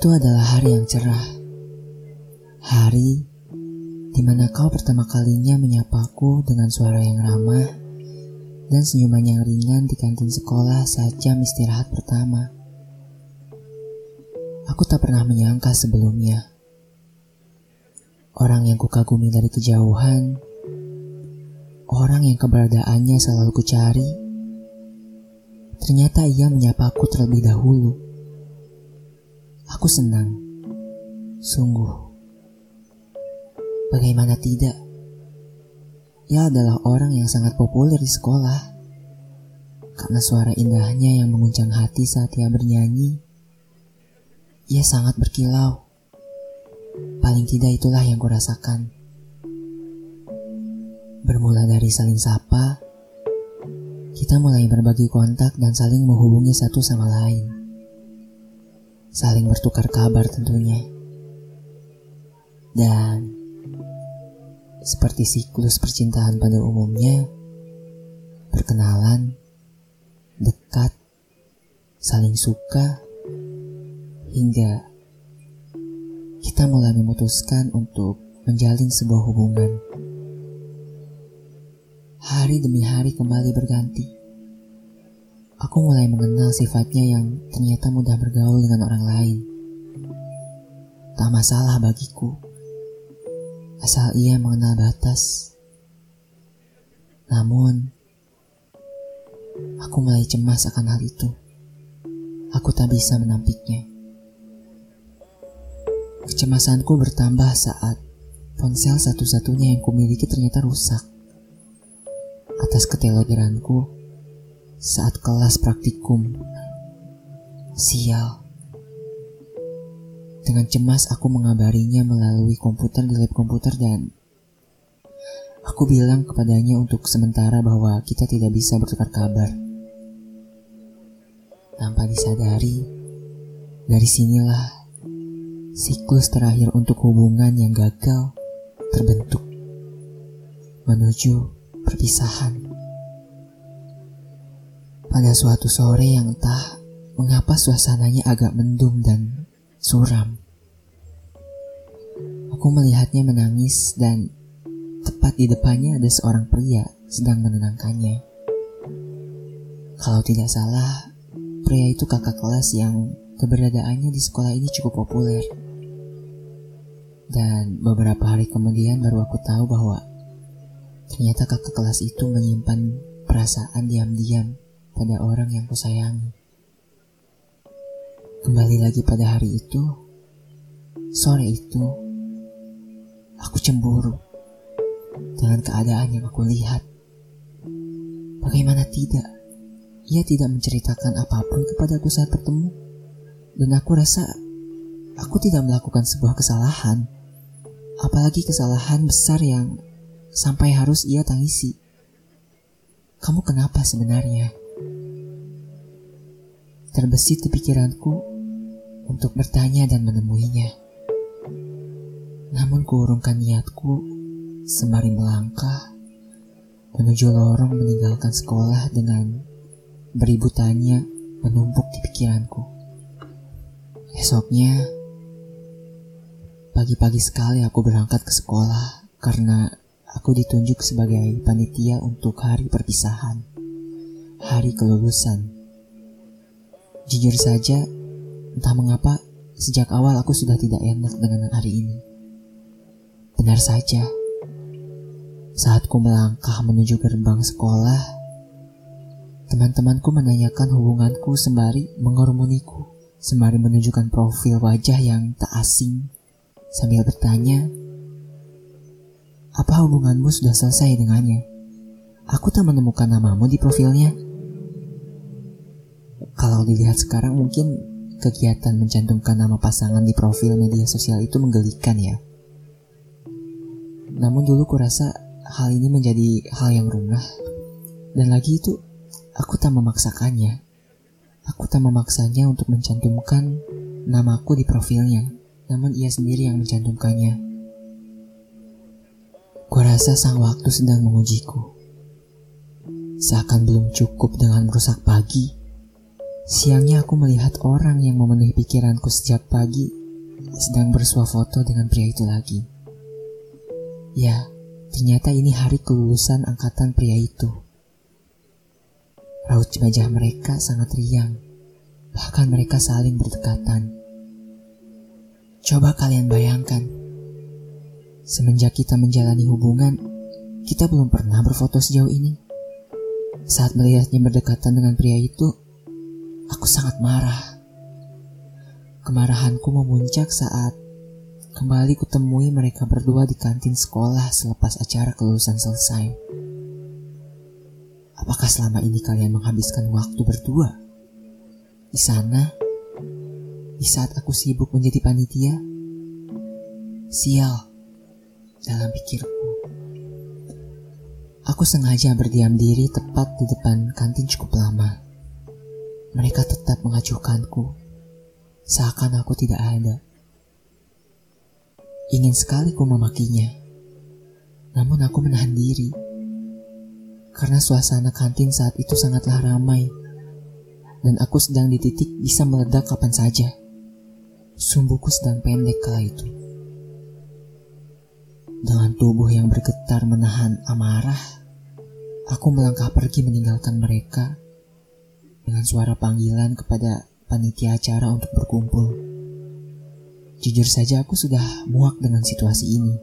Itu adalah hari yang cerah. Hari di mana kau pertama kalinya menyapaku dengan suara yang ramah dan senyuman yang ringan di kantin sekolah saat jam istirahat pertama. Aku tak pernah menyangka sebelumnya. Orang yang kukagumi dari kejauhan, orang yang keberadaannya selalu kucari, ternyata ia menyapaku terlebih dahulu. Aku senang, sungguh. Bagaimana tidak? Ia adalah orang yang sangat populer di sekolah. Karena suara indahnya yang menguncang hati saat ia bernyanyi, ia sangat berkilau. Paling tidak itulah yang kurasakan. Bermula dari saling sapa, kita mulai berbagi kontak dan saling menghubungi satu sama lain. Saling bertukar kabar tentunya. Dan seperti siklus percintaan pada umumnya, perkenalan, dekat, saling suka, hingga kita mulai memutuskan untuk menjalin sebuah hubungan. Hari demi hari kembali berganti. Aku mulai mengenal sifatnya yang ternyata mudah bergaul dengan orang lain. Tak masalah bagiku asal ia mengenal batas. Namun, aku mulai cemas akan hal itu. Aku tak bisa menampiknya. Kecemasanku bertambah saat ponsel satu-satunya yang kumiliki ternyata rusak. Atas ketelogeranku saat kelas praktikum. Sial. Dengan cemas aku mengabarinya melalui komputer di lab komputer dan aku bilang kepadanya untuk sementara bahwa kita tidak bisa bertukar kabar. Tanpa disadari, dari sinilah siklus terakhir untuk hubungan yang gagal terbentuk menuju perpisahan. Pada suatu sore yang entah mengapa suasananya agak mendung dan suram. Aku melihatnya menangis dan tepat di depannya ada seorang pria sedang menenangkannya. Kalau tidak salah, pria itu kakak kelas yang keberadaannya di sekolah ini cukup populer. Dan beberapa hari kemudian baru aku tahu bahwa ternyata kakak kelas itu menyimpan perasaan diam-diam pada orang yang kusayangi. Kembali lagi pada hari itu, sore itu, Aku cemburu dengan keadaan yang aku lihat. Bagaimana tidak? Ia tidak menceritakan apa pun kepadaku saat bertemu. Dan aku rasa aku tidak melakukan sebuah kesalahan. Apalagi kesalahan besar yang sampai harus ia tangisi. Kamu kenapa sebenarnya? Terbesit di pikiranku untuk bertanya dan menemuinya. Namun kuurungkan niatku sembari melangkah menuju lorong meninggalkan sekolah dengan beribu tanya menumpuk di pikiranku. Esoknya, pagi-pagi sekali aku berangkat ke sekolah karena aku ditunjuk sebagai panitia untuk hari perpisahan, hari kelulusan. Jujur saja, entah mengapa sejak awal aku sudah tidak enak dengan hari ini. Benar saja, saat ku melangkah menuju gerbang sekolah, teman-temanku menanyakan hubunganku sembari mengormuniku, sembari menunjukkan profil wajah yang tak asing, sambil bertanya, apa hubunganmu sudah selesai dengannya? Aku tak menemukan namamu di profilnya. Kalau dilihat sekarang mungkin kegiatan mencantumkan nama pasangan di profil media sosial itu menggelikan ya. Namun dulu kurasa hal ini menjadi hal yang rumah. Dan lagi itu, aku tak memaksakannya. Aku tak memaksanya untuk mencantumkan namaku di profilnya. Namun ia sendiri yang mencantumkannya. Kurasa sang waktu sedang mengujiku. Seakan belum cukup dengan merusak pagi, Siangnya aku melihat orang yang memenuhi pikiranku sejak pagi sedang bersuah foto dengan pria itu lagi. Ya, ternyata ini hari kelulusan angkatan pria itu. Raut wajah mereka sangat riang, bahkan mereka saling berdekatan. Coba kalian bayangkan, semenjak kita menjalani hubungan, kita belum pernah berfoto sejauh ini. Saat melihatnya berdekatan dengan pria itu, aku sangat marah. Kemarahanku memuncak saat kembali kutemui mereka berdua di kantin sekolah selepas acara kelulusan selesai. Apakah selama ini kalian menghabiskan waktu berdua? Di sana, di saat aku sibuk menjadi panitia, sial dalam pikirku. Aku sengaja berdiam diri tepat di depan kantin cukup lama. Mereka tetap mengacuhkanku, seakan aku tidak ada. Ingin sekali ku memakinya, namun aku menahan diri. Karena suasana kantin saat itu sangatlah ramai, dan aku sedang di titik bisa meledak kapan saja. Sumbuku sedang pendek kala itu. Dengan tubuh yang bergetar menahan amarah, aku melangkah pergi meninggalkan mereka dengan suara panggilan kepada panitia acara untuk berkumpul. Jujur saja aku sudah muak dengan situasi ini.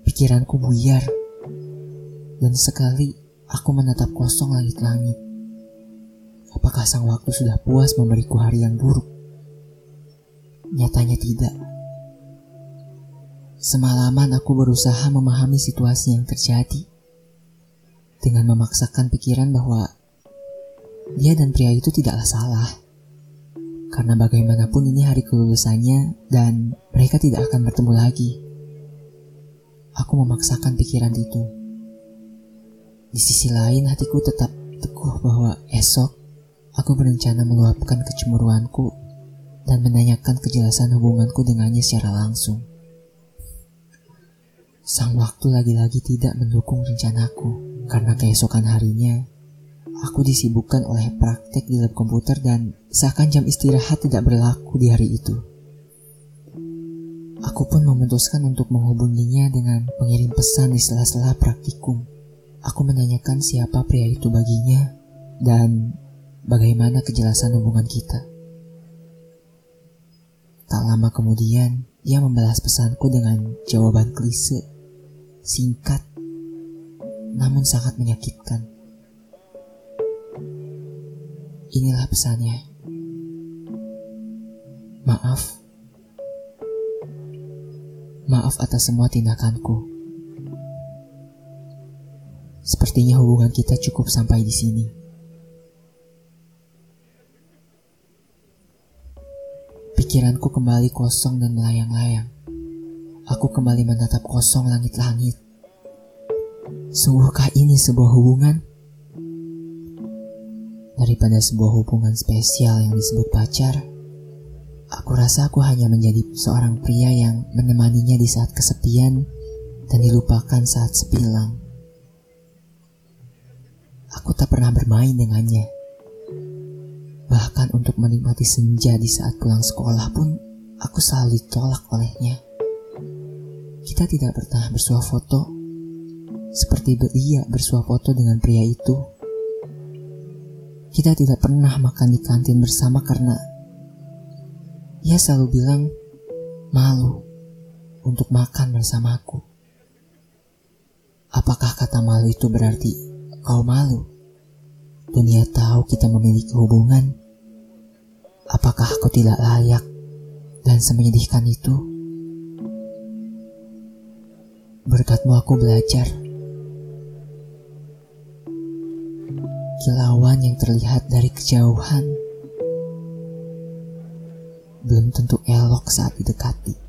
Pikiranku buyar, dan sekali aku menatap kosong langit-langit. Apakah sang waktu sudah puas memberiku hari yang buruk? Nyatanya tidak. Semalaman aku berusaha memahami situasi yang terjadi dengan memaksakan pikiran bahwa dia dan pria itu tidaklah salah. Karena bagaimanapun ini hari kelulusannya dan mereka tidak akan bertemu lagi. Aku memaksakan pikiran itu. Di sisi lain hatiku tetap teguh bahwa esok aku berencana meluapkan kecemburuanku dan menanyakan kejelasan hubunganku dengannya secara langsung. Sang waktu lagi-lagi tidak mendukung rencanaku karena keesokan harinya aku disibukkan oleh praktek di lab komputer dan seakan jam istirahat tidak berlaku di hari itu. Aku pun memutuskan untuk menghubunginya dengan mengirim pesan di sela-sela praktikum. Aku menanyakan siapa pria itu baginya dan bagaimana kejelasan hubungan kita. Tak lama kemudian, dia membalas pesanku dengan jawaban klise, singkat, namun sangat menyakitkan. Inilah pesannya. Maaf. Maaf atas semua tindakanku. Sepertinya hubungan kita cukup sampai di sini. Pikiranku kembali kosong dan melayang-layang. Aku kembali menatap kosong langit-langit. Sungguhkah ini sebuah hubungan? Daripada sebuah hubungan spesial yang disebut pacar, aku rasa aku hanya menjadi seorang pria yang menemaninya di saat kesepian dan dilupakan saat sepilang. Aku tak pernah bermain dengannya Bahkan untuk menikmati senja di saat pulang sekolah pun aku selalu ditolak olehnya. Kita tidak pernah bersuah foto seperti dia bersuah foto dengan pria itu. Kita tidak pernah makan di kantin bersama karena ia selalu bilang malu untuk makan bersamaku. Apakah kata malu itu berarti kau malu? Dunia tahu kita memiliki hubungan. Apakah aku tidak layak dan semenyedihkan itu? Berkatmu aku belajar. Kilauan yang terlihat dari kejauhan belum tentu elok saat didekati.